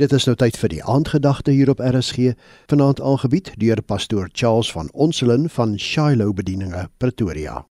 Dit is nou tyd vir die aandgedagte hier op RSG, vanaand aangebied deur pastoor Charles van Onselen van Shiloh Bedieninge, Pretoria.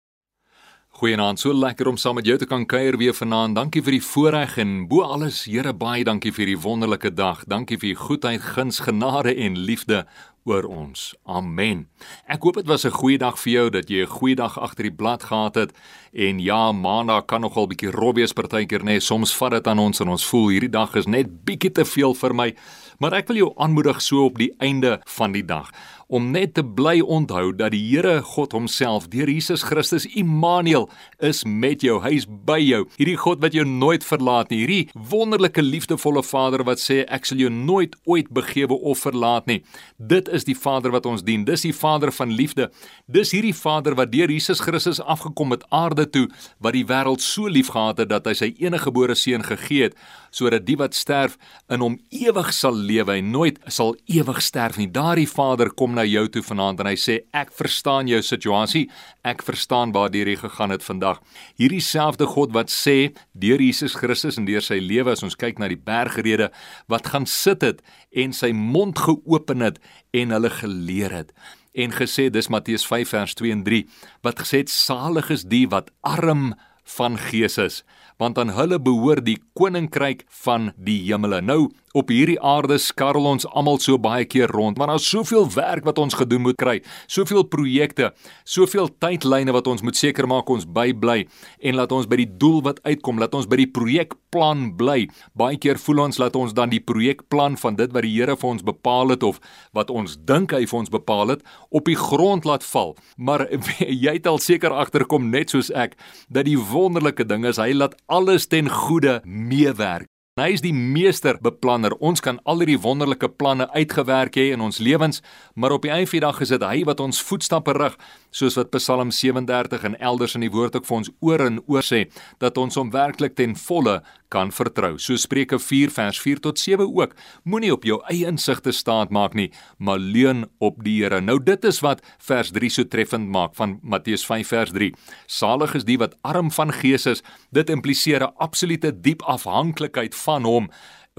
Goeienaand, so lekker om saam met jou te kan kuier weer vanaand. Dankie vir die voorreg en bo alles, Here, baie dankie vir die wonderlike dag. Dankie vir u goedheid, guns, genade en liefde oor ons. Amen. Ek hoop dit was 'n goeie dag vir jou dat jy 'n goeie dag agter die blad gehad het. En ja, maandag kan nogal bietjie rob wees partykeer nê. Nee, soms vat dit aan ons en ons voel hierdie dag is net bietjie te veel vir my. Maar ek wil jou aanmoedig so op die einde van die dag om net te bly onthou dat die Here God homself deur Jesus Christus Immanuel is met jou. Hy's by jou. Hierdie God wat jou nooit verlaat nie. Hierdie wonderlike liefdevolle Vader wat sê ek sal jou nooit ooit begewe of verlaat nie. Dit is die Vader wat ons dien. Dis die Vader van liefde. Dis hierdie Vader wat deur Jesus Christus afgekom het aarde toe wat die wêreld so liefgehad het dat hy sy enige gebore seun gegee het sodat die wat sterf in hom ewig sal lewe en nooit sal ewig sterf nie. Daardie Vader kom na jou toe vanaand en hy sê ek verstaan jou situasie. Ek verstaan waartoe jy gegaan het vandag. Hierdie selfde God wat sê deur Jesus Christus en deur sy lewe as ons kyk na die bergrede wat gaan sit het en sy mond geopen het en hulle geleer het en gesê dis Matteus 5 vers 2 en 3 wat gesê het salig is die wat arm van gees is want aan hulle behoort die koninkryk van die hemele nou Op hierdie aarde skarrel ons almal so baie keer rond, want daar's soveel werk wat ons gedoen moet kry, soveel projekte, soveel tydlyne wat ons moet seker maak ons bybly en laat ons by die doel wat uitkom, laat ons by die projekplan bly. Baie keer voel ons laat ons dan die projekplan van dit wat die Here vir ons bepaal het of wat ons dink hy vir ons bepaal het, op die grond laat val. Maar jy het al seker agterkom net soos ek dat die wonderlike ding is hy laat alles ten goeie meewerk. Hy is die meester beplanner. Ons kan al hierdie wonderlike planne uitgewerk hê in ons lewens, maar op die einde van die dag is dit hy wat ons voetstappe rig, soos wat Psalm 37 en elders in die woord ook vir ons oor en oor sê, dat ons hom werklik ten volle kan vertrou. So Spreuke 4 vers 4 tot 7 ook. Moenie op jou eie insigte staat maak nie, maar leun op die Here. Nou dit is wat vers 3 so treffend maak van Matteus 5 vers 3. Salig is die wat arm van gees is. Dit impliseer 'n absolute diep afhanklikheid van hom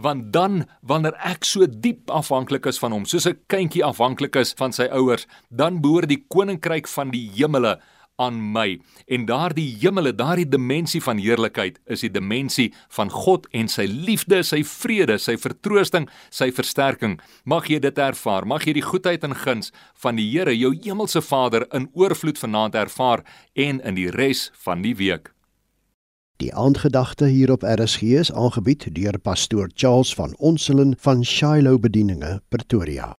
want dan wanneer ek so diep afhanklik is van hom soos 'n kindjie afhanklik is van sy ouers dan behoort die koninkryk van die hemele aan my. En daardie hemele daardie dimensie van heerlikheid is die dimensie van God en sy liefde sy vrede sy vertroosting sy versterking. Mag jy dit ervaar? Mag jy die goedheid en guns van die Here jou hemelse Vader in oorvloed vanaand ervaar en in die res van die week Die aandgedagte hier op RSG is aangebied deur pastoor Charles van Onselen van Shiloh Bedieninge Pretoria